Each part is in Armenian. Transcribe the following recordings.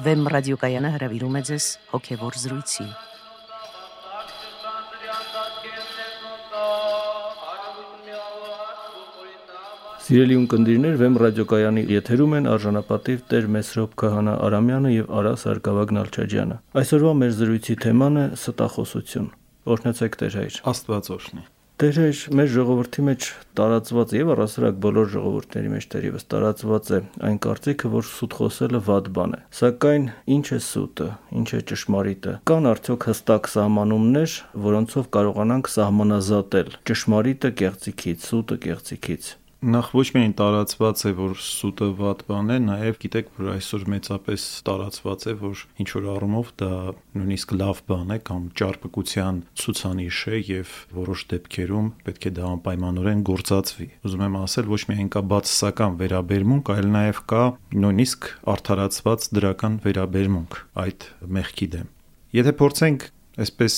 Վեմ ռադիոկայանը հրավիրում է ձեզ հոգևոր զրույցի։ Սիրելի ունկնդիրներ, Վեմ ռադիոկայանի եթերում են արժանապատիվ Տեր Մեսրոպ Քահանա Արամյանը եւ Արա Սարգսակյան Նալչաջյանը։ Այսօրվա մեր զրույցի թեման է ստախոսություն։ Օրհնեցեք Տեր հայր։ Աստված օրհնի։ Տեր հայր, մեր ժողովրդի մեջ տարածված եւ առասարակ բոլոր ժողովուրդների մեջ դերևս տարածված է այն կարծիքը, որ սուտ խոսելը վատ բան է։ Սակայն ինչ է սուտը, ինչ է ճշմարիտը։ Կան արդյոք հստակ սահմանումներ, որոնցով կարողանանք սահմանազատել ճշմարիտը կեղծիքից, սուտը կեղծիքից նախ ոչ միայն տարածված է, որ սուտը վատ բան է, նաև գիտեք, որ այսօր մեծապես տարածված է, որ ինչ որ առումով դա նույնիսկ լավ բան է կամ ճարպկության ցուցանիշ է եւ որոշ դեպքերում պետք է դա անպայմանորեն գործածվի։ Ուզում եմ ասել, ոչ միայն կա բացասական վերաբերմունք, այլ նաև կա նույնիսկ արդարացված դրական վերաբերմունք այդ մեղքի դեմ։ Եթե փորձենք այսպես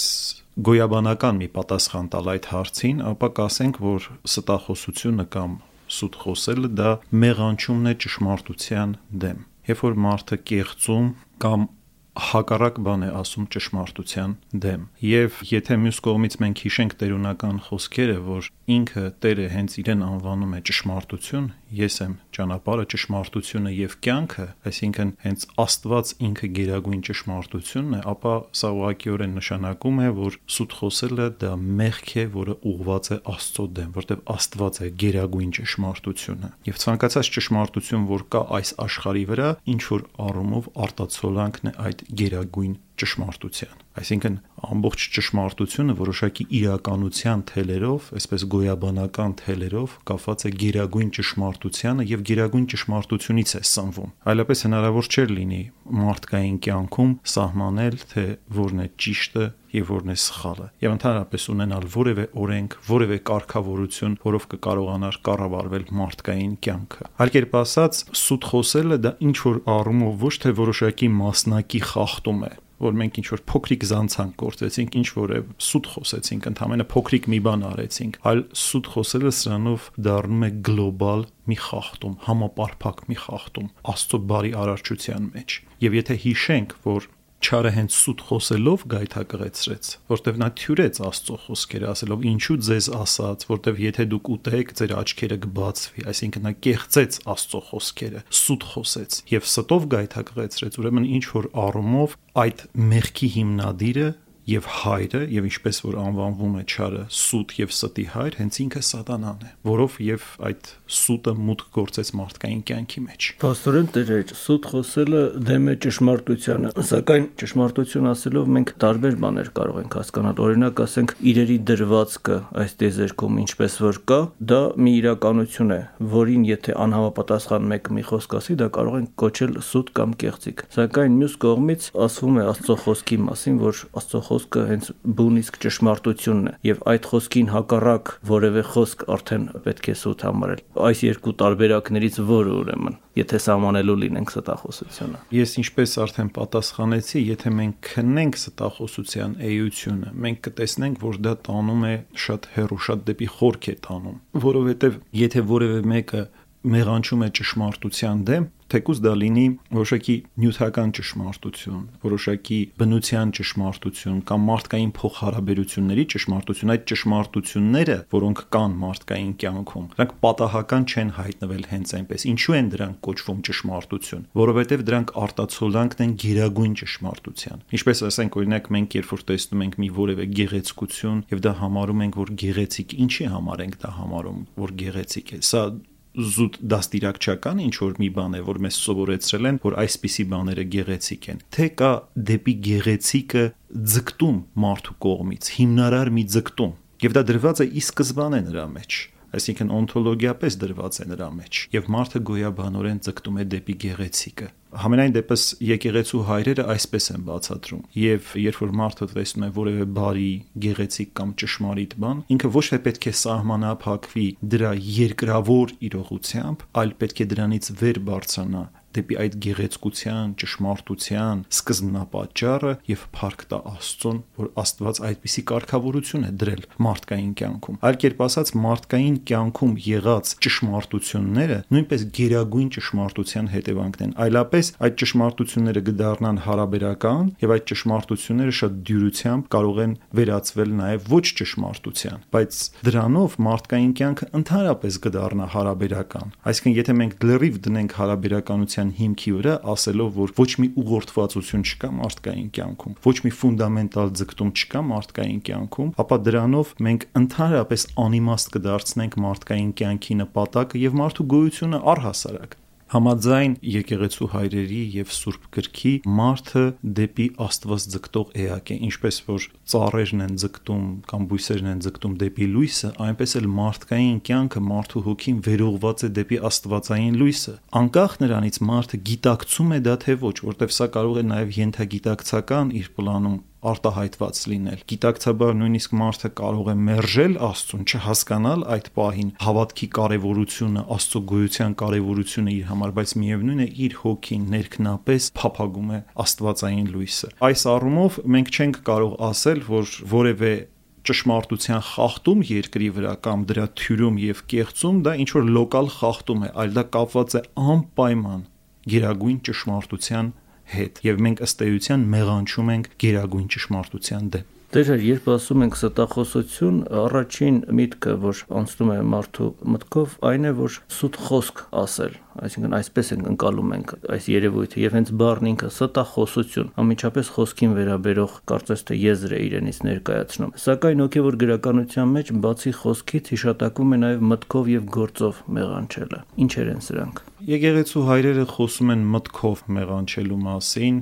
գոյաբանական մի պատասխան տալ այդ հարցին, ապա կասենք, որ ստախոսությունը կամ սուտ խոսելը դա մեղանչումն է ճշմարտության դեմ։ Երբ որ մարդը կեղծում կամ հակառակ բան է ասում ճշմարտության դեմ։ Եվ եթե մյուս կողմից մենք հիշենք տերունական խոսքերը, որ ինքը Տերը հենց իրեն անվանում է ճշմարտություն, ես եմ ճանապարհը, ճշմարտությունը եւ կյանքը, այսինքն հենց Աստված ինքը գերագույն ճշմարտությունն է, ապա սա ուղղակիորեն նշանակում է, որ սուտ խոսելը դա մեղք է, որը ուղված է Աստծո դեմ, որտեղ Աստված է գերագույն ճշմարտությունը։ Եվ ցանկացած ճշմարտություն, որ կա այս աշխարհի վրա, ինչ որ առումով արտացոլանքն է այդ գերագույն ճշմարտության։ Այսինքն ամբողջ ճշմարտությունը որոշակի իրականության թելերով, այսպես գոյաբանական թելերով կապված է գերագույն ճշմարտությանը եւ գերագույն ճշմարտությունից է սնվում։ Այլապես հնարավոր չէր լինի մարդկային կյանքում սահմանել, թե որն է ճիշտը եւ որն է սխալը։ Եվ ընդհանրապես ունենալ որևէ օրենք, որևէ կարգավորություն, որով կկարողանար կառավարվել մարդկային կյանքը։ Այլ կերպ ասած, սուտ խոսելը դա ինչ որ առումով ոչ թե որոշակի մասնակի խախտում է, որ մենք ինչ որ փոքրիկ զանցանք գործեցինք, ինչ որ սուտ խոսեցինք, ընդհանրապես փոքրիկ մի բան արեցինք, այլ սուտ խոսելը սրանով դառնում է գլոբալ մի խախտում, համապարփակ մի խախտում Աստծո բարի արարչության մեջ։ Եվ եթե հիշենք, որ Չարը հենց սուտ խոսելով գայթակղեցրեց, որտեվ նա թյուրեց Աստծո խոսքերը, ասելով. «Ինչու ձեզ ասած, որտեվ եթե դուք ուտեք, ձեր աչքերը կբացվի», այսինքն նա կեղծեց Աստծո խոսքերը, սուտ խոսեց եւ ստով գայթակղեցրեց, ուրեմն ինչ որ առումով այդ մեղքի հիմնադիրը եւ հայրը եւ ինչպես որ անվանվում է ճարը սուտ եւ ստի հայր հենց ինքը սատանան է որով եւ այդ սուտը մուտք գործեց մարդկային կյանքի մեջ Պաստորեն դեր սուտ խոսելը դեմ է ճշմարտությանը սակայն ճշմարտություն ասելով մենք տարբեր բաներ կարող ենք հասկանալ օրինակ ասենք իրերի դրվածքը այս դեզերքում ինչպես որ կա դա մի իրականություն է որին եթե անհավապատասխան մեկ մի խոսք ասի դա կարող են կոչել սուտ կամ կեղծիք սակայն մյուս կողմից ասվում է Աստծո խոսքի մասին որ Աստծո խոսքը հենց բուն իսկ ճշմարտությունն է եւ այդ խոսքին հակառակ որևէ խոսք արդեն պետք է սուտ համարել այս երկու տարբերակներից որը ուրեմն եթե սահմանելու լինենք ստախոսությունը ես ինչպես արդեն պատասխանեցի եթե մենք քննենք ստախոսության էությունը մենք կտեսնենք որ դա տանում է շատ հերո շատ դեպի խորք է տանում որովհետեւ եթե որևէ մեկը մեղանչում է ճշմարտության դեմ, թեկուզ դա լինի որոշակի նյութական ճշմարտություն, որոշակի բնության ճշմարտություն կամ մարդկային փոխհարաբերությունների ճշմարտություն, այդ ճշմարտությունները, որոնք կան մարդկային կյանքում, դրանք պատահական չեն հայտնվել հենց այնպես։ Ինչու են դրանք կոչվում ճշմարտություն, որովհետև դրանք արտացոլանքն են գերագույն ճշմարտության։ Ինչպես ասենք, օրինակ մենք երբ որ տեսնում ենք մի որևէ գեղեցկություն եւ դա համարում ենք, որ գեղեցիկ, ինչի համար ենք դա համարում, որ գեղեցիկ է։ Սա զուտ դաստիարակչական ինչ որ մի բան է, որ մեզ սովորեցրել են, որ այսպիսի բաները գեղեցիկ են։ Թե կա դեպի գեղեցիկը ձգտում մարդու կողմից, հիմնարար մի ձգտում։ Եվ դա դրված է ի սկզբանե նրա մեջ այսինքն օնտոլոգիապես դրված է նրա մեջ եւ մարդը գոյաբանորեն ձգտում է դեպի գեղեցիկը Համենայն դեպս եկեղեցու հայրերը այսպես են բացատրում. Եւ երբ որ մարդը տեսնում է որևէ բարի, գեղեցիկ կամ ճշմարիտ բան, ինքը ոչ թե պետք է սահմանափակվի դրա երկրավոր իրողությամբ, այլ պետք է դրանից վեր բարձրանա դեպի այդ գեղեցկության, ճշմարտության սկզբնապատճառը եւ փառք տա Աստծուն, որ Աստված այդպիսի կարգավորություն է դրել մարդկային կյանքում։ Այլ կերպ ասած, մարդկային կյանքում եղած ճշմարտությունները նույնպես գերագույն ճշմարտության հետևանքն են։ Այլապես այդ ճշմարտությունները կդառնան հարաբերական եւ այդ ճշմարտությունները շատ դյուրությամբ կարող են վերածվել նաեւ ոչ ճշմարտության, բայց դրանով մարդկային կյանքը ընդհանրապես կդառնա հարաբերական։ Այսինքն, եթե մենք լրիվ դնենք հարաբերականության հիմքի վրա, ասելով, որ ոչ մի ուղղորդվածություն չկա մարդկային կյանքում, ոչ մի ֆունդամենտալ ձգտում չկա մարդկային կյանքում, ապա դրանով մենք ընդհանրապես անիմաստ կդարձնենք մարդկային կյանքի նպատակը եւ մարդու գոյությունը առհասարակ։ Համաձայն եկեղեցու հայրերի եւ Սուրբ գրքի մարդը դեպի Աստված ձգտող էակ է, ինչպես որ ծառերն են ձգտում կամ բույսերն են ձգտում դեպի լույսը, այնպես էլ մարդկային կյանքը մարդու հոգին վերողված է դեպի Աստվածային լույսը։ Անկախ նրանից մարդը գիտակցում է դա թե ոչ, որտեվ սա կարող է նաեւ ենթագիտակցական իր պլանում արտահայտված լինել։ Գիտակցաբար նույնիսկ մարդը կարող է մերժել Աստծուն, չհասկանալ այդ պահին հավատքի կարևորությունը, Աստծո գոյության կարևորությունը իր համար, բայց միևնույն է իր հոգին ներքնապես փափագում է Աստվածային լույսը։ Այս առումով մենք չենք կարող ասել, որ որևէ ճշմարտության խախտում երկրի վրա կամ դրա թյուրում եւ կեղծում դա ինչ որ լոկալ խախտում է, այլ դա կապված է անպայման գերագույն ճշմարտության հետ եւ մենք ըստ էության մեղանչում ենք գերագույն ճշմարտության դեմ Դեր երբ ասում ենք ստախոսություն, առաջին միտքը, որ անցնում է մարդու մտքով, այն է, որ սուտ խոսք ասել, այսինքն այսպես ենք ընկալում ենք այս երևույթը եւ հենց բառն ինքը ստախոսություն, ամիջապես խոսքին վերաբերող կարծես թե եզր է իրենից ներկայացնում։ Սակայն հոգեվոր գրականության մեջ բացի խոսքից հիշատակվում է նաեւ մտքով եւ գործով մեղանչելը։ Ինչեր են սրանք։ Եկեղեցու հայրերը խոսում են մտքով մեղանչելու մասին,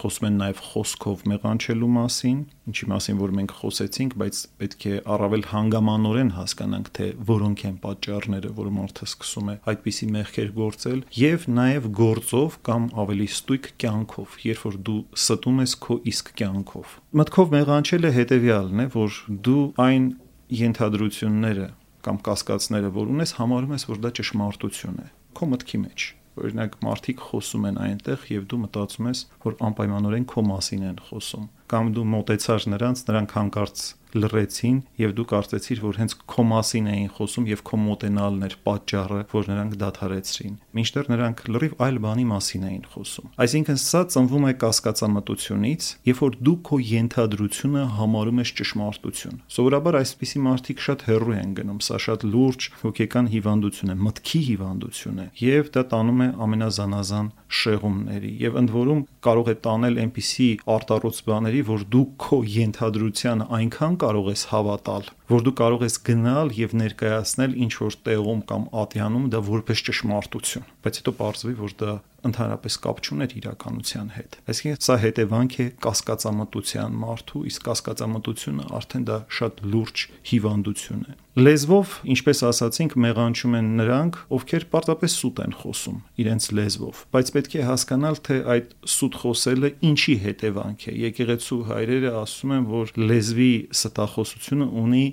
խոսում են նաև խոսքով մեղանչելու մասին, ինչի մասին որ մենք խոսեցինք, բայց պետք է առավել հանգամանորեն հասկանանք, թե որոնք են պատճառները, որ մարդը սկսում է այդպիսի մեղքեր գործել, եւ նաև գործով կամ ավելի ստույգ կյանքով, երբ որ դու ստում ես քո իսկ կյանքով։ Մտքով մեղանչելը հետեւյալն է, որ դու այն ենթադրությունները կամ կասկածները, որ ունես, համարում ես, որ դա ճշմարտություն է քո մտքի մեջ Օրինակ մարդիկ խոսում են այնտեղ եւ դու մտածում ես, որ անպայմանորեն քո մասին են խոսում կամ դու մտեցար նրանց, նրանք հանկարծ լռեցին եւ դու կարծեցիր, որ հենց քո մասին էին խոսում եւ քո մոտենալն էր պատճառը, որ նրանք դադարեցրին։ Մինչդեռ նրանք լրիվ այլ բանի մասին էին խոսում։ Այսինքն սա ծնվում է կասկածամտությունից, երբ որ դու քո ենթադրությունը համարում ես ճշմարտություն։ Սովորաբար այսպիսի մարդիկ շատ հեռու են գնում, սա շատ լուրջ հոգեկան հիվանդություն է, մտքի հիվանդություն է եւ դա տանում է ամենազանազան շեղումների եւ ընդ որում կարող է տանել այնպիսի արտառոց բաների, որ դու քո ենթադրությանը այնքան կարող ես հավատալ, որ դու կարող ես գնալ եւ ներկայացնել ինչ որ տեղում կամ ատյանում դա որպես ճշմարտություն, բայց հետո ողջվի, որ դա ընդհանրապես կապ չուներ իրականության հետ։ Այսինքն սա հետևանք է կասկածամտության մարդու, իսկ կասկածամտությունը արդեն դա շատ լուրջ հիվանդություն է։ Լեզվով, ինչպես ասացինք, մեղանչում են նրանք, ովքեր պարտապես սուտ են խոսում իրենց լեզվով, բայց պետք է հասկանալ, թե այդ սուտ խոսելը ինչի հետևանք է։ Եկեղեցու հայրերը ասում են, որ լեզվի ստախոսությունը ունի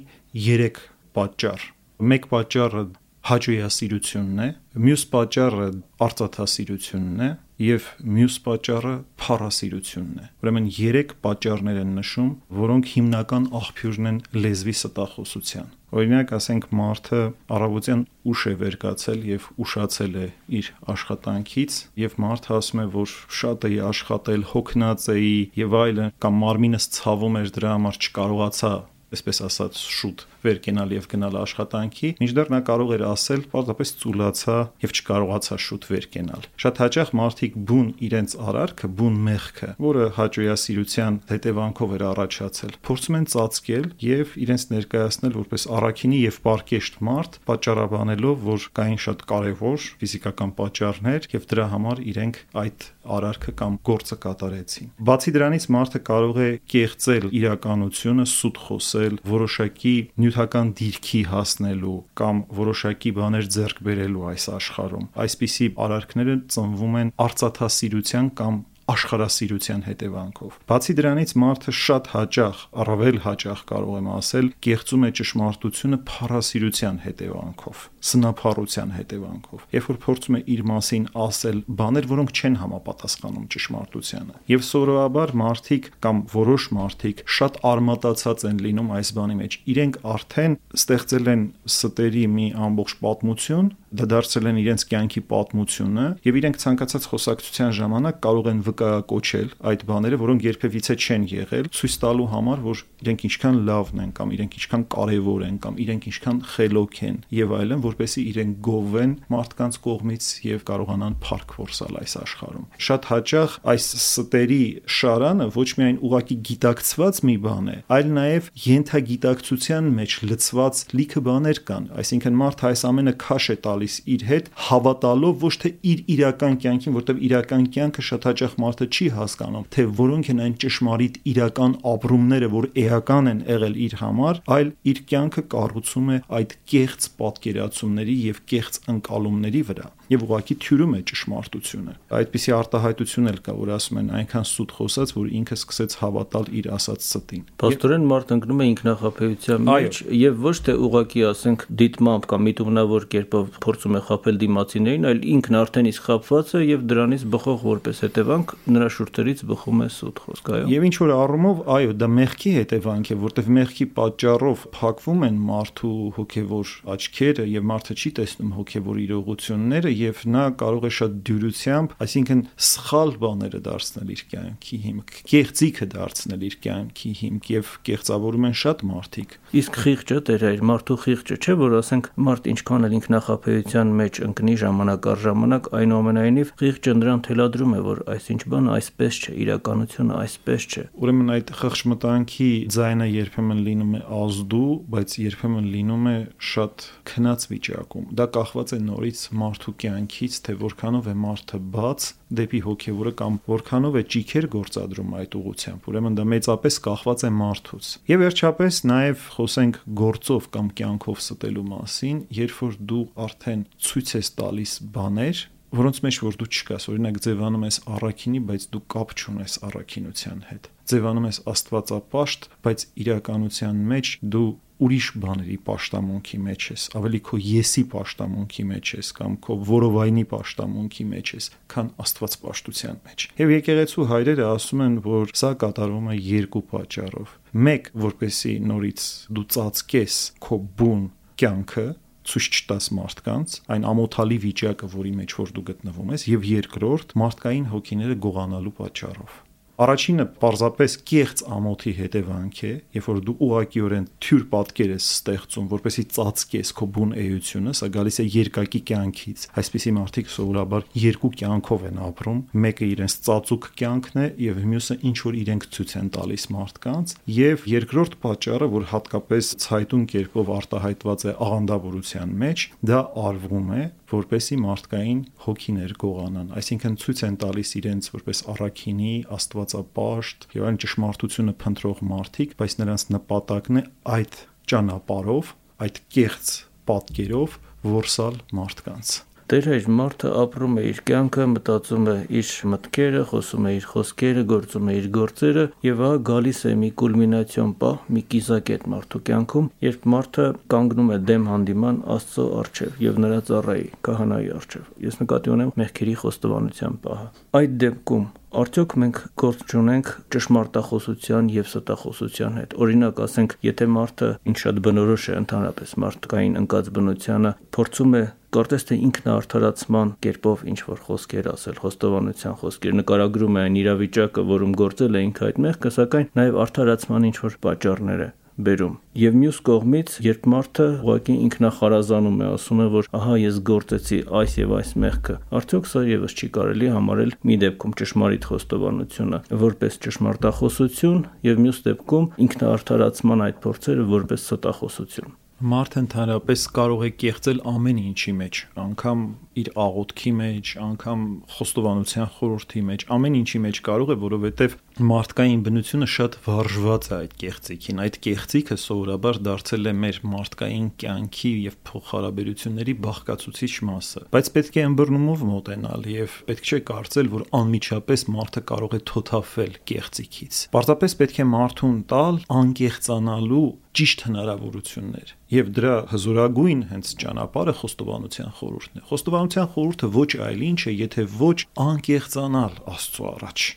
3 պատճառ։ Մեկ պատճառը հաճոյասիրությունն է, մյուս պատճառը արծաթասիրությունն է եւ մյուս պատճառը փառասիրությունն է։ Ուրեմն 3 պատճառներ են նշում, որոնք հիմնական աղբյուրն են լեզվի ստախոսության։ Օրինակ, ասենք մարդը առավոտյան ուշ է վերկացել եւ ուշացել է իր աշխատանքից եւ մարդը ասում է, որ շատ էի աշխատել, հոգնած էի եւ այլն, կամ մարմինս ցավում էր դրա համար չկարողացա այսպես ասած շուտ վերկենալ եւ գնալ աշխատանքի, մինչդեռ նա կարող էր ասել, պարզապես ծուլացա եւ չկարողացա շուտ վերկենալ։ Շատ հաճախ մարդիկ բուն իրենց արարքը, բուն մեղքը, որը հաճոյասիրության հետևանքով էր առաջացել, փորձում են ծածկել եւ իրենց ներկայացնել որպես առաքինի եւ պարկեշտ մարդ, պատճառաբանելով, որ կային շատ կարեւոր ֆիզիկական պատճառներ եւ դրա համար իրենք այդ արարքը կամ գործը կատարեցին։ Բացի դրանից մարդը կարող է կեղծել իրականությունը, սուտ խոսել, որոշակի նյութական դիրքի հասնելու կամ որոշակի բաներ ձեռք բերելու այս աշխարհում։ Այսպիսի արարքները ծնվում են արծաթասիրության կամ աշխարհասիրության հետևանքով։ Բացի դրանից մարդը շատ հաճախ, առավել հաճախ կարող եմ ասել, կեղծում է ճշմարտությունը փառասիրության հետևանքով, սնափառության հետևանքով։ Երբ որ փորձում է իր մասին ասել բաներ, որոնք չեն համապատասխանում ճշմարտությանը։ Եվ սովորաբար մարդիկ կամ որոշ մարդիկ շատ արմատացած են լինում այս բանի մեջ։ Իրենք արդեն ստեղծել են ստերի մի ամբողջ պատմություն, դա դարձել են իրենց կյանքի պատմությունը եւ իրենք ցանկացած խոսակցության ժամանակ կարող են վկայակոչել այդ բաները, որոնք երբևիցե չեն եղել, ցույց տալու համար, որ իրենք ինչքան լավն են կամ իրենք ինչքան կարևոր են կամ իրենք ինչքան խելոք են եւ այլն, որպեսզի իրենք գովեն մարդկանց կողմից եւ կարողանան փառք որսալ այս աշխարհում։ Շատ հաճախ այս ստերի շարանը ոչ միայն ուղակի գիտակցված մի բան է, այլ նաեւ յենթագիտակցության մեջ լցված լիքը բաներ կան, այսինքն մարդը այս ամենը քաշ է տալիս իր հետ, հավատալով ոչ թե իր իրական կյանքին, որտեղ իրական կյանքը շատ հաճախ մարդը չի հասկանում, թե որոնք են այն ճշմարիտ իրական ապրումները, որ էական են եղել իր համար, այլ իր կյանքը կառուցում է այդ կեղծ պատկերացումների եւ կեղծ ընկալումների վրա եւ ուղակի թյուրում է ճշմարտությունը։ Այդպիսի արտահայտություն էլ կա, որ ասում են այնքան սուտ խոսած, որ ինքը սկսեց հավատալ իր ասած ստին։ Պաստորեն մարդ ընկնում է ինքնախապեյության մեջ եւ ոչ թե ուղակի ասենք դիտմամբ կամ միտումնավոր կերպով փորձում է խապել դիմացիներին, այլ ինքն արդեն իսկ խապված է եւ դրանից բխող որպես հետևանք նրա շուրթերից բխում է սուտ խոսք, այո։ Եվ ինչ որ առումով, այո, դա մեղքի հետևանք է, որտեղ մեղքի պատճառով փակվում են մարդու հոգեվոր աչքերը եւ մարդը չի տեսնում հոգեվոր իրողությունները եւ նա կարող է շատ դյուրությամբ, այսինքն սխալ բաները դարձնել իր կյանքի հիմք, կեղծիքը դարձնել իր կյանքի հիմք եւ կեղծավորում են շատ մարդիկ։ Իսկ խիղճը դեր այր մարդու խիղճը չէ, որ ասենք մարդ ինչքան էլ ինքնախապեյության մեջ ընկնի ժամանակ առ ժամանակ, այնուամենայնիվ խիղճը նրան թելադրում է, որ այսինչ բանը այսպես չէ, իրականությունը այսպես չէ։ Ուրեմն այդ խղճմտանքի ձայնը երբեմն լինում է ազդու, բայց երբեմն լինում է շատ քնած վիճակում։ Դա կախված է նորից մարդու կյանքից, թե որքանով է մարդը բաց դեպի հոգևորը կամ որքանով է ճիքեր գործադրում այդ ուղությամբ։ Ուրեմն դա մեծապես կախված է մարդուց։ Եվ վերջապես նաև խոսենք գործով կամ կյանքով ստելու մասին, երբ որ դու արդեն ցույց ես տալիս բաներ, որոնց մեջ որ դու չկաս, օրինակ ձևանում ես առաքինի, բայց դու կապ չունես առաքինության հետ։ Ձևանում ես աստվածապաշտ, բայց իրականության մեջ դու ուրիշ բաների աշտամունքի մեջ ես, ավելի քո եսի աշտամունքի մեջ ես կամ քո որովայնի աշտամունքի մեջ ես, քան Աստված պաշտության մեջ։ Եվ եկեղեցու հայրերը ասում են, որ սա կատարվում է երկու պատճառով։ Մեկ, որպեսի նորից դու ծածկես քո բուն կյանքը, ցույց չտաս մարդկանց այն ամոթալի վիճակը, որի մեջ որ դու գտնվում ես, եւ երկրորդ մարդկային հոգիները գողանալու պատճառով Առաջինը պարզապես կեղծ ամոթի հետևանք է, երբ որ դու ուղակիորեն թյուր պատկեր ես ստեղծում, որպեսի ծածկես քո բուն էությունը, սա գալիս է երկակի կյանքից։ Այսպիսի մարդիկ սովորաբար երկու կյանքով են ապրում, մեկը իրենց ծածուկ կյանքն է եւ մյուսը ինչ որ իրենք ցույց են տալիս մարդկանց, եւ երկրորդ պատճառը, որ հատկապես ցայտուն կերպով արտահայտված է աղանդավորության մեջ, դա արվում է որպեսի մարդկային հոգիներ գողանան, այսինքն ցույց են տալիս իրենց որպես առաքինի, աստվածապաշտ եւ այն ճշմարտությունը փնտրող մարդիկ, բայց նրանց նպատակն է այդ ճանապարով, այդ կեղծ պատկերով որսալ մարդկանց։ Տեր հայր մարդը ապրում է իր կյանքը, մտածում է իր մտքերը, խոսում է իր խոսքերը, գործում է իր գործերը եւ ահա գալիս է մի կուլմինացիոն պահ, մի կիզակետ մարդու կյանքում, երբ մարդը կանգնում է դեմ հանդիման Աստծո առջև եւ նրա ծառայի, քահանայի առջև։ Ես նկատի ունեմ մեղքերի խոստովանության պահը։ Այդ դեպքում Արդյոք մենք գործ չունենք ճշմարտախոսության եւ ստախոսության հետ։ Օրինակ, ասենք, եթե մարդը ինչ շատ բնորոշ է ընդհանրապես մարդկային ընկած բնությանը, փորձում է կարծես թե ինքնաարթարացման կերպով ինչ որ խոսքեր ասել, խոստովանության խոսքեր նկարագրում է այն իրավիճակը, որում գործել է ինքը այդ մեղքը, սակայն նաև արդարացման ինչ որ պատճառներ է բերում։ Եվ մյուս կողմից, երբ մարդը ուղղակի ինքնախարազանում է, ասում է, որ ահա ես գործեցի այս եւ այս մեղքը, արդյոք սա եւս չի կարելի համարել մի դեպքում ճշմարիտ խոստովանությունը որպես ճշմարտախոսություն եւ մյուս դեպքում ինքնաարթարացման այդ փորձերը որպես ստախոսություն։ Մարդը ընդհանրապես կարող է կեղծել ամեն ինչի մեջ, անգամ իր աղոթքի մեջ, անգամ խոստովանության խորհրդի մեջ, ամեն ինչի մեջ կարող է, որովհետև մարդկային բնությունը շատ վարժված է այդ կեղծիքին։ Այդ կեղծիքը սովորաբար դարձել է մեր մարդկային կյանքի եւ փոխհարաբերությունների բաղկացուցիչ մասը։ Բայց պետք է ըմբռնումով մոտենալ եւ պետք չէ կարծել, որ անմիջապես մարդը կարող է թոթափվել կեղծիքից։ Պարզապես պետք է մարդուն տալ անկեղծանալու ճիշտ հնարավորություններ եւ դրա հզորագույն հենց ճանապարհը խոստովանության խորհուրդն է խոստովանության խորհուրդը ոչ այլ ինչ է եթե ոչ անկեղծանալ աստծո առաջ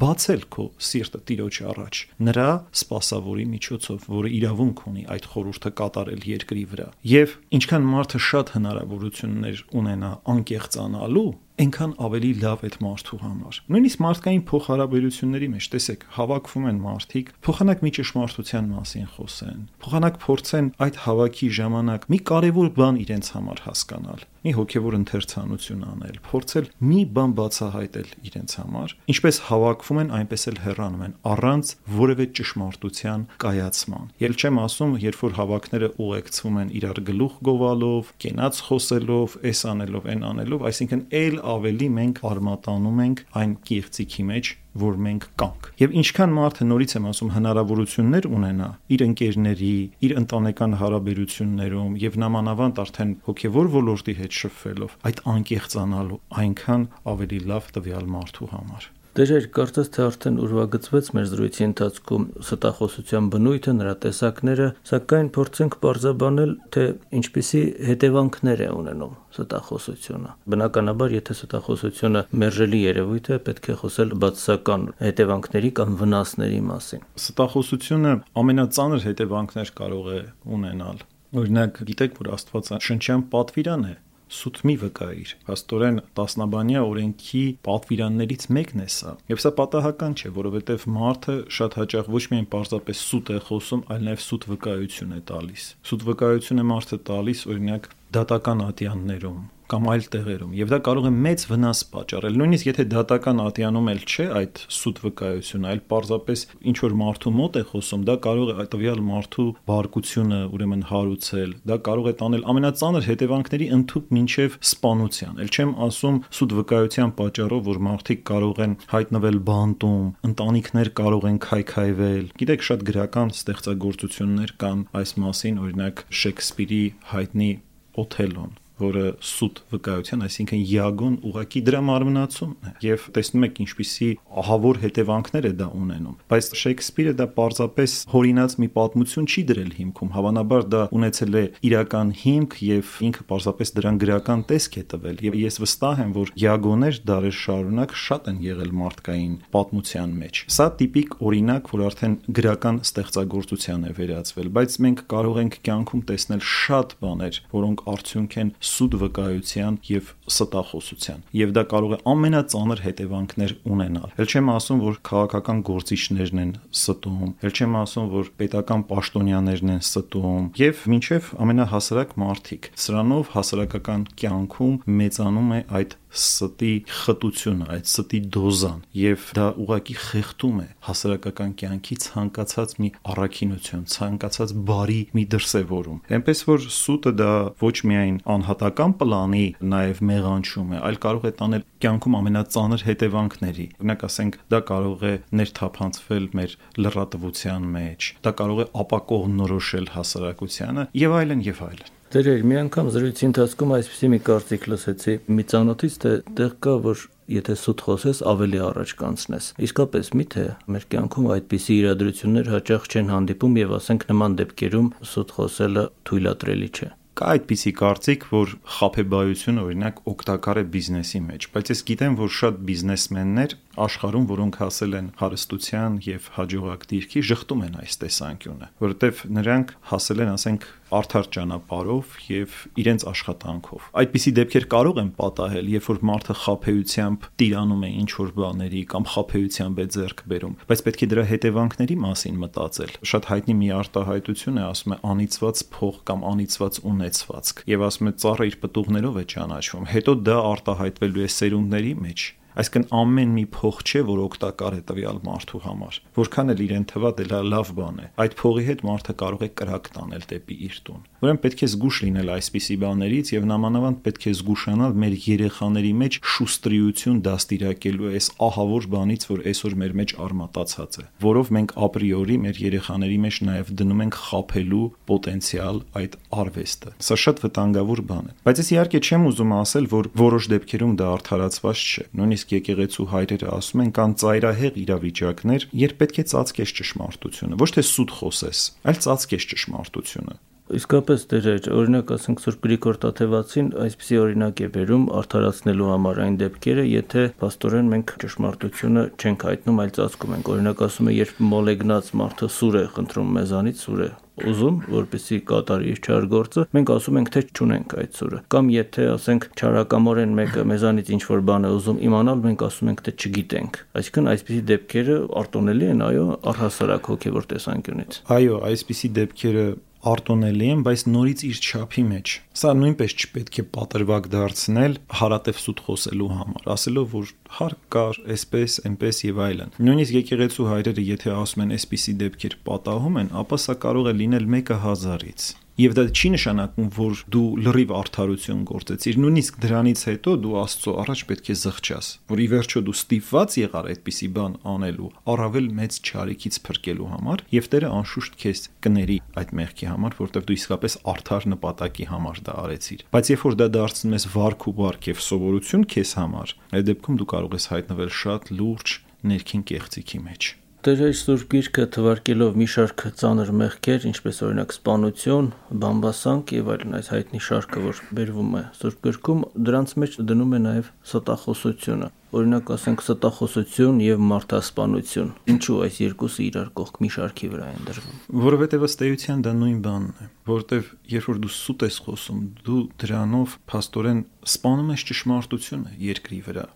բացել քո սիրտը Տիրոջի առաջ նրա սпасավորի միջոցով, որը իրավունք ունի այդ խորհուրդը կատարել երկրի վրա։ Եվ ինչքան մարդը շատ հնարավորություններ ունենա անկեղծանալու, այնքան ավելի լավ այդ մարդու համար։ Նույնիսկ մարդկային փոխհարաբերությունների մեջ տեսեք, հավաքվում են մարդիկ, փոխանակ մի ճշմարտության մասին խոսեն, փոխանակ փորձեն այդ հավաքի ժամանակ մի կարևոր բան իրենց համար հասկանալ մի հոգևոր ընթերցանություն անել, փորձել մի բան բացահայտել իրենց համար, ինչպես հավաքվում են, այնպես էլ հեռանում են առանց որևէ ճշմարտության կայացման։ Ել չեմ ասում, երբ որ հավաքները ուղեկցվում են իրար գլուխ գովալով, կենաց խոսելով, էս անելով, այն անելով, այսինքն ել ավելի մենք արմատանում ենք այն կիրծիքի մեջ, որ մենք կանք։ Եվ ինչքան մարդը նորից եմ ասում հնարավորություններ ունենա իր ընկերների, իր ընտանեկան հարաբերություններում եւ նամանավանդ արդեն հոգեվոր ոլորտի հետ շփվելով, այդ անկեղծանալու այնքան ավելի լավ տվյալ մարդու համար։ Դերեր կարծես թե արդեն ուրվագծվեց մեր զրույցի ընթացքում ստախոսության բնույթը, նրա տեսակները, սակայն փորձենք բարձաբանել, թե ինչպիսի հետևանքներ է ունենում ստախոսությունը։ Բնականաբար, եթե ստախոսությունը մերժելի երևույթ է, պետք է խոսել բացասական հետևանքների կամ վնասների մասին։ Ստախոսությունը ամենածանր հետևանքներ կարող է ունենալ։ Օրինակ, գիտեք, որ Աստվածաշնչյան պատվիրան է սուտ մի վկայիր։ Աստորեն տասնաբանյա օրենքի պատվիրաններից մեկն է սա։ Եվ սա պատահական չէ, որովհետև մարդը շատ հաճախ ոչ միայն պարզապես սուտ է խոսում, այլ նաև սուտ վկայություն է տալիս։ Սուտ վկայություն է մարդը տալիս օրինակ դատական ատյաններում կամ այլ տեղերում եւ դա կարող է մեծ վնաս պատճառել նույնիսկ եթե դատական ատյանում էլ չէ այդ սուտ վկայությունը այլ պարզապես ինչ որ մարդու մոտ է խոսում դա կարող է տվյալ մարդու բարկությունը ուրեմն հարուցել դա կարող է տանել ամենածանր հետևանքների ընդཐུպ մինչև սպանության ել չեմ ասում սուտ վկայության պատճառով որ մարդիկ կարող են հայտնվել բանտում ընտանիքներ կարող են քայքայվել գիտեք շատ գրական ստեղծագործություններ կան այս մասին օրինակ Շեքսպիրի հայտնի åt helgon. Որը սուտ վկայության, այսինքն Յագոն ուղակի դրա մարմնացումն է եւ տեսնում եք ինչպիսի ահավոր հետևանքներ է դա ունենում բայց Շեքսպիրը դա պարզապես հորինած մի պատմություն չի դրել հիմքում հավանաբար դա ունեցել է իրական հիմք եւ ինքը պարզապես դրան գրական տեսք է տվել եւ ես վստահ եմ որ Յագոներ դարեր շարունակ շատ են եղել մարդկային պատմության մեջ սա տիպիկ օրինակ որ արդեն գրական ստեղծագործության է վերածվել բայց մենք կարող ենք կյանքում տեսնել շատ բաներ որոնք արդյունք են սուտ վկայության եւ ստախոսության եւ դա կարող է ամենածանր հետևանքներ ունենալ ել չեմ ասում որ քաղաքական գործիչներն են ստում ել չեմ ասում որ պետական պաշտոնյաներն են ստում եւ մինչեւ ամենահասարակ մարդիկ սրանով հասարակական կյանքում մեծանում է այդ ստի խտությունը, այդ ստի դոզան եւ դա ուղակի խեղդում է հասարակական կյանքի ցանկացած մի առաքինություն, ցանկացած բարի մի դրսևորում։ Էնպես որ սուտը դա ոչ միայն անհատական պլանի նաեւ մեղանչում է, այլ կարող է տանել կյանքում ամենածանր հետևանքների։ Օրինակ ասենք դա կարող է ներթափանցվել մեր լրատվության մեջ, դա կարող է ապակող նորոշել հասարակությանը եւ այլն եւ այլն։ Դերեր, մի անգամ զրույցի ընթացքում այսպեսի մի կարծիք լսեցի. Մի ծանոթից, թե տեղ կա, որ եթե սուտ խոսես, ավելի առաջ կանցնես։ Իսկապես միթե մեր կյանքում այդպիսի իրադրություններ հաճախ չեն հանդիպում եւ ասենք նման դեպքերում սուտ խոսելը թույլատրելի չէ կա այդպիսի կարծիք, որ խափեբայությունը օրինակ օգտակար է բիզնեսի մեջ, բայց ես գիտեմ, որ շատ բիզնեսմեններ աշխարհում, որոնք հասել են հարստության եւ հաջողակ դիրքի, շղթում են այս տեսանկյունը, որովհետեւ նրանք հասել են, ասենք, արդար ճանապարհով եւ իրենց աշխատանքով։ Այդպիսի դեպքեր կարող են պատահել, երբ որ մարդը խափեությամբ տիրանում է ինչ որ բաների կամ խափեությամբ է ձեռք բերում, բայց պետք է դրա հետևանքների մասին մտածել։ Շատ հայտնի մի արտահայտություն է, ասում է անիծված փող կամ անիծված ունեցվածք, եւ ասում է ծառը իր պտուղներով է ճանաչվում։ Հետո դա արտահայտվելու է սերունդների մեջ Այսինքն ամեն մի փող չէ, որ օգտակար է տվյալ մարդու համար։ Որքան էլ իրեն թվա դե լավ բան է։ Այդ փողի հետ մարդը կարող է կրակ տանել դեպի իր տուն։ Ուրեմն պետք է զգուշ լինել այսպիսի բաներից եւ նամանավանդ պետք է զգուշանալ մեր երեխաների մեջ շուստրիություն դաստիարակելու այս ահավոր բանից, որ այսօր մեր մեջ արմատացած է, որով մենք ապրիորի մեր երեխաների մեջ նաեւ դնում ենք խափելու պոտենցիալ այդ արվեստը։ Սա շատ վտանգավոր բան է։ Բայց ես իհարկե չեմ ուզում ասել, որ որոշ դեպքերում դա արդարացված չէ։ Նույնիսկ եկեղեցու հայրերը ասում են կան ծայրահեղ իրավիճակներ, երբ պետք է ծածկես ճշմարտությունը, ոչ թե սուտ խոսես, այլ ծածկես ճշմարտությունը։ Իսկապես դերեր, օրինակ ասենք Սուրբ Գրիգոր Տաթևացին այսպիսի օրինակ է վերում արդարացնելու համար այն դեպքերը, եթե աստորեն մենք ճշմարտությունը չենք հայտնում, այլ ծածկում ենք։ Օրինակ ասում է, երբ մոլեգնած մարդը սուր է խնդրում մեզանից, սուր է ուզում, որպեսի կատարի իր չար գործը, մենք ասում ենք, թե չունենք այդ սուրը։ Կամ եթե ասենք չարակամորեն մեկը մեզանից ինչ որ բան է ուզում իմանալ, մենք ասում ենք, թե չգիտենք։ Այսինքն այսպիսի դեպքերը արտոնելի են, այո, առհասարակ հոգևոր տեսանկյունից։ Այո, այսպիսի դեպքերը արտոնելի են, բայց նորից իր չափի մեջ։ Սա նույնպես չպետք է պատրվակ դարձնել հարատև սուտ խոսելու համար, ասելով որ հարկ կար, այսպես, այնպես եւ այլն։ Նույնիսկ եկեղեցու հայրերը, եթե ասում են այսպիսի դեպքեր պատահում են, ապա սա կարող է լինել 1000-ից Եվ դա չի նշանակում, որ դու լրիվ արդարություն գործեցիր։ Նույնիսկ դրանից հետո դու Աստծո առաջ պետք է զղջաս, որ ի վերջո դու ստիպված եղար այդպիսի բան անելու, առավել մեծ չարիքից փրկելու համար, եւ Տերը անշուշտ քեզ կների այդ մեղքի համար, որտեղ դու իսկապես արդար նպատակի համար դա արեցիր։ Բայց երբ որ դա դարձնում ես վարք ու վարք եւ սովորություն քեզ համար, այդ դեպքում դու կարող ես հայտնվել շատ լուրջ ներքին կեղծիքի մեջ։ Տերեր Սուրբ Գիրքը թվարկելով մի շարք ծանր մեղքեր, ինչպես օրինակ սպանություն, բամբասանք եւ այլն այս հայտնի շարքը, որ բերվում է Սուրբ Գրքում, դրանց մեջ դնում է նաեւ ստախոսությունը։ Օրինակ ասենք ստախոսություն եւ մարդասպանություն։ Ինչու այս երկուսը իրար կողք մի շարքի վրա են դրվում։ Որովհետեւ ըստ էության դա նույն բանն է, որովհետեւ երբ որ դու սուտ ես խոսում, դու դրանով փաստորեն սպանում ես ճշմարտությունը երկրի վրա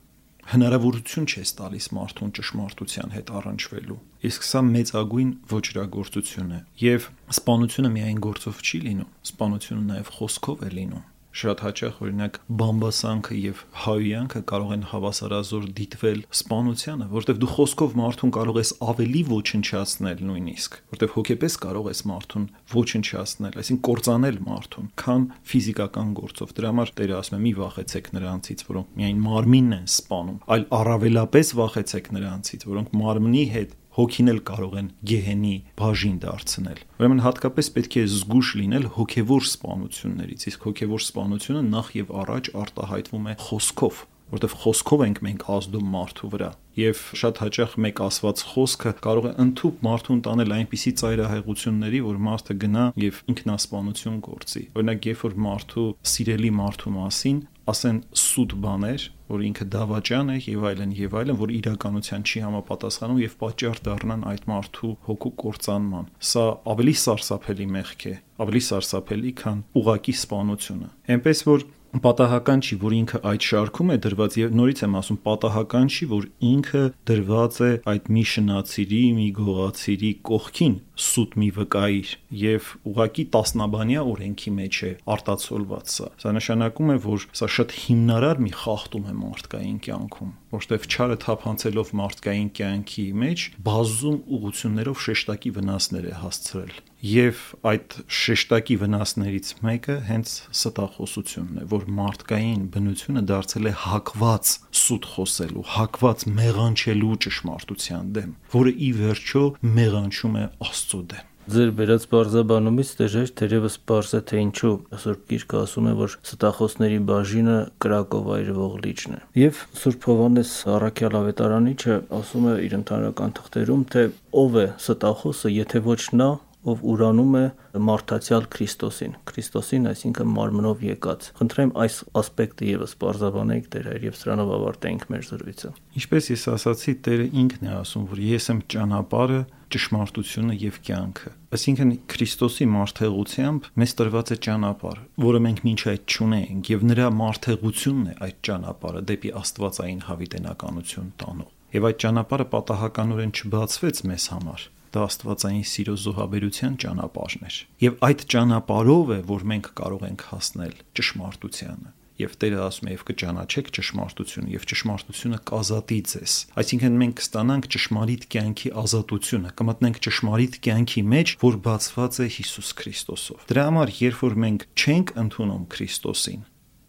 հնարավորություն չես տալիս մարդուն ճշմարտության հետ առնչվելու։ Իսկ սա մեծագույն ոչրագործություն է։ Եվ սպանությունը միայն գործով չի լինում, սպանությունը նաև խոսքով է լինում շատ հաճախ օրինակ բամբասանքը եւ հայյանքը կարող են հավասարազոր դիտվել սպանությանը, որտեղ դու խոսքով մարդուն կարող ես ավելի ոչնչացնել նույնիսկ, որտեղ հոգեպես կարող ես մարդուն ոչնչացնել, այսինքն կործանել մարդուն, քան ֆիզիկական գործով։ Դրա համար Տերը ասում է՝ մի վախեցեք նրանցից, որոնք միայն մարմինն են սպանում, այլ առավելապես վախեցեք նրանցից, որոնք մարմնի հետ հոգին էլ կարող են գեհենի բաժին դարձնել։ Ուրեմն հատկապես պետք է զգուշ լինել հոգևոր սպանություններից, իսկ հոգևոր սպանությունը նախ եւ առաջ արտահայտվում է խոսքով, որտեղ խոսքով ենք մենք ազդում մարդու վրա եւ շատ հաճախ մեկ ասված խոսքը կարող է ընդཐུպ մարդուն տանել այնպիսի ծայրահեղությունների, որ մարդը գնա եւ ինքնասպանություն գործի։ Օրինակ, երբ որ մարդու սիրելի մարդու մասին ասեն սուտ բաներ, որ ինքը դավաճան է եւ այլն եւ այլն, որ իրականության չի համապատասխանում եւ պատճառ դառնան այդ մարդու հոգու կործանման։ Սա ավելի սարսափելի մեղք է, ավելի սարսափելի, քան ուղակի սպանությունը։ Էնպես որ պատահական չի, որ ինքը այդ շարքում է դրված եւ նորից եմ ասում, պատահական չի, որ ինքը դրված է այդ մի շնացիրի, մի գողացիրի կողքին սուտ մի վկայիր եւ ուղակի տասնաբանյա օրենքի մեջ է արտացոլված սա։ Սա նշանակում է, որ սա շատ հիմնարար մի խախտում է մարդկային կյանքում, որովհետեւ չարը թափանցելով մարդկային կյանքի մեջ բազում ուղություններով շեշտակի վնասներ է հասցրել եւ այդ շեշտակի վնասներից մեկը հենց ստախոսությունն է, որ մարդկային բնությունը դարձել է հակված սուտ խոսելու, հակված մեղանչելու ճշմարտության դեմ, որը ի վերջո մեղանչում է Աստծո դեմ ձեր վերած բարձաբանումից դժեր թերևս բարձ է թե ինչու Սուրբ Գիրքը ասում է որ ստախոսների բաժինը կրակով այրվող լիճն է եւ Սուրբ Հովանես Առաքյալ ավետարանիչը ասում է իր ընդհանրական թղթերում թե ով է ստախոսը եթե ոչ նա ով ուրանում է մարդացյալ Քրիստոսին, Քրիստոսին, այսինքն մարմնով եկած։ Խնդրեմ այս ասպեկտը եւս բարձրաբանեիք Տեր հայր եւ սրանով ավարտեինք մեր զրույցը։ Ինչպես ես ասացի, Տերը ինքն է ասում, որ ես եմ ճանապարհը, ճշմարտությունը եւ կյանքը։ Այսինքն Քրիստոսի մարդեղությամբ մեզ տրված է ճանապարհ, որը մենք ոչ այդ չունենք եւ նրա մարդեղությունն է այդ ճանապարհը դեպի Աստվածային հավիտենականություն տանող։ Եվ այդ ճանապարհը պատահականորեն չբացվեց մեզ համար դա աստվածային սիրո զոհաբերության ճանապարհն էր։ Եվ այդ ճանապարհով է, որ մենք կարող ենք հասնել ճշմարտությանը։ Եվ Տերը ասում է, եւ կճանաչեք ճշմարտությունը, եւ ճշմարտությունը կազատի ձեզ։ Այսինքն մենք կստանանք ճշմարիտ կյանքի ազատությունը, կմտնենք ճշմարիտ կյանքի մեջ, որ բացված է Հիսուս Քրիստոսով։ Դրա համար, երբ որ մենք չենք ընդունում Քրիստոսին,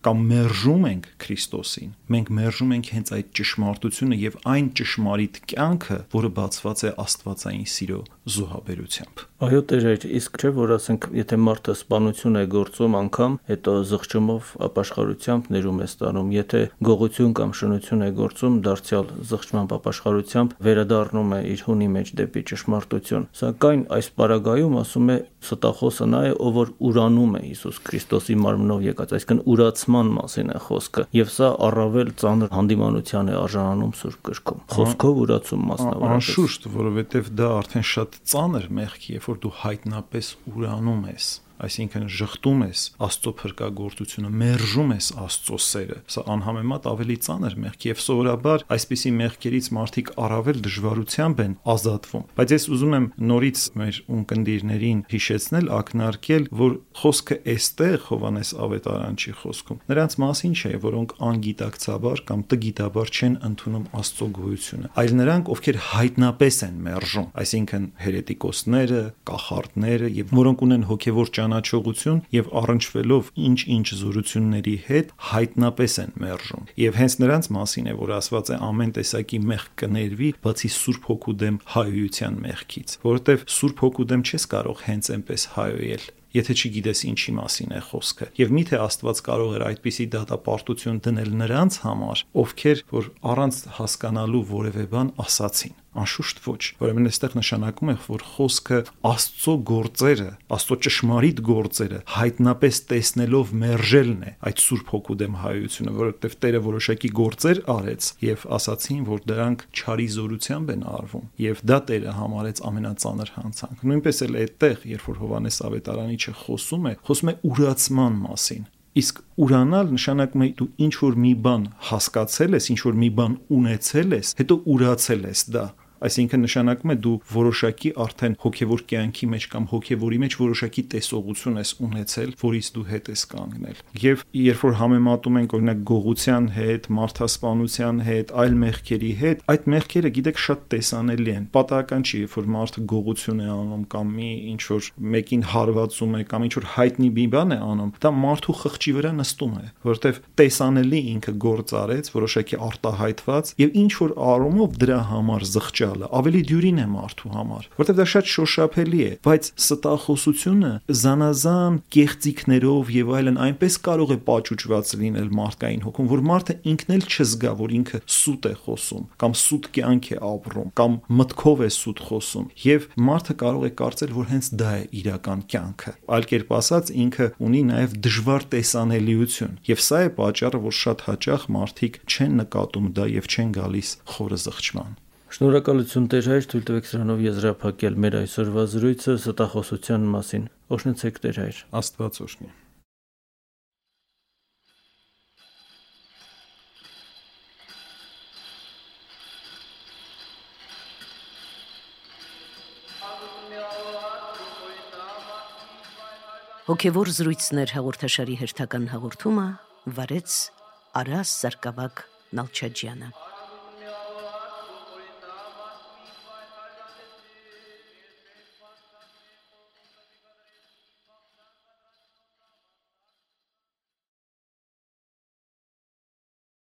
կամ մերժում ենք Քրիստոսին, մենք մերժում ենք հենց այդ ճշմարտությունը եւ այն ճշմարիտ կյանքը, որը բացված է Աստվածային սիրո զոհաբերությամբ։ Այո, Տեր, իսկ չէ որ ասենք, եթե մարդը սպանություն է գործում անգամ, հետո զղջումով ապաշխարությամբ ներում է ստանում, եթե գողություն կամ շնություն է գործում, դարձյալ զղջման ապաշխարությամբ վերադառնում է իր հունի մեջ դեպի ճշմարտություն։ Սակայն այս պարագայում ասում է ստախոսը նա է, ով որ ուրանում է Հիսուս Քրիստոսի մարմնով եկած, այսինքն ուրացման մասին է խոսքը, եւ սա առավել ծանր հանդիմանության է արժանանում Սուրբ գրքում։ Խոսքով ուրացում մասնավորապես։ Անշուշտ, որովհետեւ դա արդեն շատ ծանր մեղք երբ որ դու հայտնապես ուրանում ես այսինքն շղթում ես Աստծո փրկagorցությունը, մերժում ես Աստծո սերը։ Սա անհամեմատ ավելի ծանր մեղք եւ սովորաբար այսպիսի մեղքերից մարդիկ առավել դժվարությամբ են ազատվում։ Բայց ես ուզում եմ նորից մեր ունկնդիրներին հիշեցնել, ակնարկել, որ խոսքը էստեղ Հովանես Ավետարանչի խոսքում նրանց մասին չէ, որոնք անգիտակցաբար կամ տգիտաբար չեն ընդունում Աստծո գոյությունը, այլ նրանք, ովքեր հայտնապես են մերժում, այսինքն հերետիկոսները, կախարդները եւ որոնք ունեն հոգեվոր ճանաչողություն եւ առնչվելով ինչ-ինչ զորությունների հետ հայտնապես են մերժում։ Եվ հենց նրանց մասին է, որ ասված է ամեն տեսակի մեղք կներվի, բացի Սուրբ Հոգու դեմ հայոյության մեղքից, որովհետեւ Սուրբ Հոգու դեմ չես կարող հենց այնպես հայոյել եթե չգիտես ինչի մասին է խոսքը։ Եվ միթե Աստված կարող էր այդպիսի դատապարտություն դնել նրանց համար, ովքեր որ առանց հասկանալու որևէ բան ասացին անշուշտ ոչ ուրեմն այստեղ նշանակում է որ խոսքը աստծո գործերը աստծո ճշմարիտ գործերը հայտնապես տեսնելով մերժելն է այդ սուրբ հոգու դեմ հայությունը որովհետև Տերը որոշակի գործեր արեց եւ ասացին որ դրանք չարի զորությամբ են արվում եւ դա Տերը համարեց ամենածանր հանցանք նույնպես էլ այդտեղ երբ որ Հովանես Ավետարանիչը խոսում է խոսում է ուրացման մասին Իսկ ուրանալ նշանակում է դու ինչ որ մի բան հասկացել ես, ինչ որ մի բան ունեցել ես, հետո ուրացել ես դա Այսինքն նշանակում է դու որոշակի արդեն հոգևոր կյանքի մեջ կամ հոգևորի մեջ որոշակի տեսողություն ես ունեցել, որից դու հետ ես կանգնել։ Եվ երբ որ համեմատում ենք օրինակ գողության հետ, մարդասպանության հետ, այլ մեղքերի հետ, այդ մեղքերը գիտեք շատ տեսանելի են։ Պատահական չի, երբ որ մարդը գողություն է անում կամ մի ինչ որ մեկին հարվածում է կամ ինչ որ հայտնի մի բան է անում, դա մարդու խղճի վրա նստում է, որովհետև տեսանելի ինքը գործ արեց, որոշակի արտահայտված եւ ինչ որ արումով դրա համար զղջ անցյալը, ավելի դյուրին է մարդու համար, որտեղ դա շատ շոշափելի է, բայց ստախոսությունը զանազան կեղծիքներով եւ այլն այնպես կարող է պատճուճված լինել մարդկային հոգում, որ մարդը ինքն էլ չզգա, որ ինքը սուտ է խոսում կամ սուտ կյանք է ապրում կամ մտքով է սուտ խոսում եւ մարդը կարող է կարծել, որ հենց դա է իրական կյանքը։ Այլ կերպ ասած, ինքը ունի նաեւ դժվար տեսանելիություն եւ սա է պատճառը, որ շատ հաճախ մարդիկ չեն նկատում դա եւ չեն գալիս խորը զղջման։ Շնորհակալություն Տեր հայր, թույլ տվեք սրանով եզրափակել մեր այսօրվա զրույցը ստախոսության մասին։ Օշնեցեք Տեր հայր։ Աստված օշնի։ Հոգևոր զրույցներ հաղորդաշարի հերթական հաղորդումը վարեց Արաս Սարգսակ Նալչաջյանը։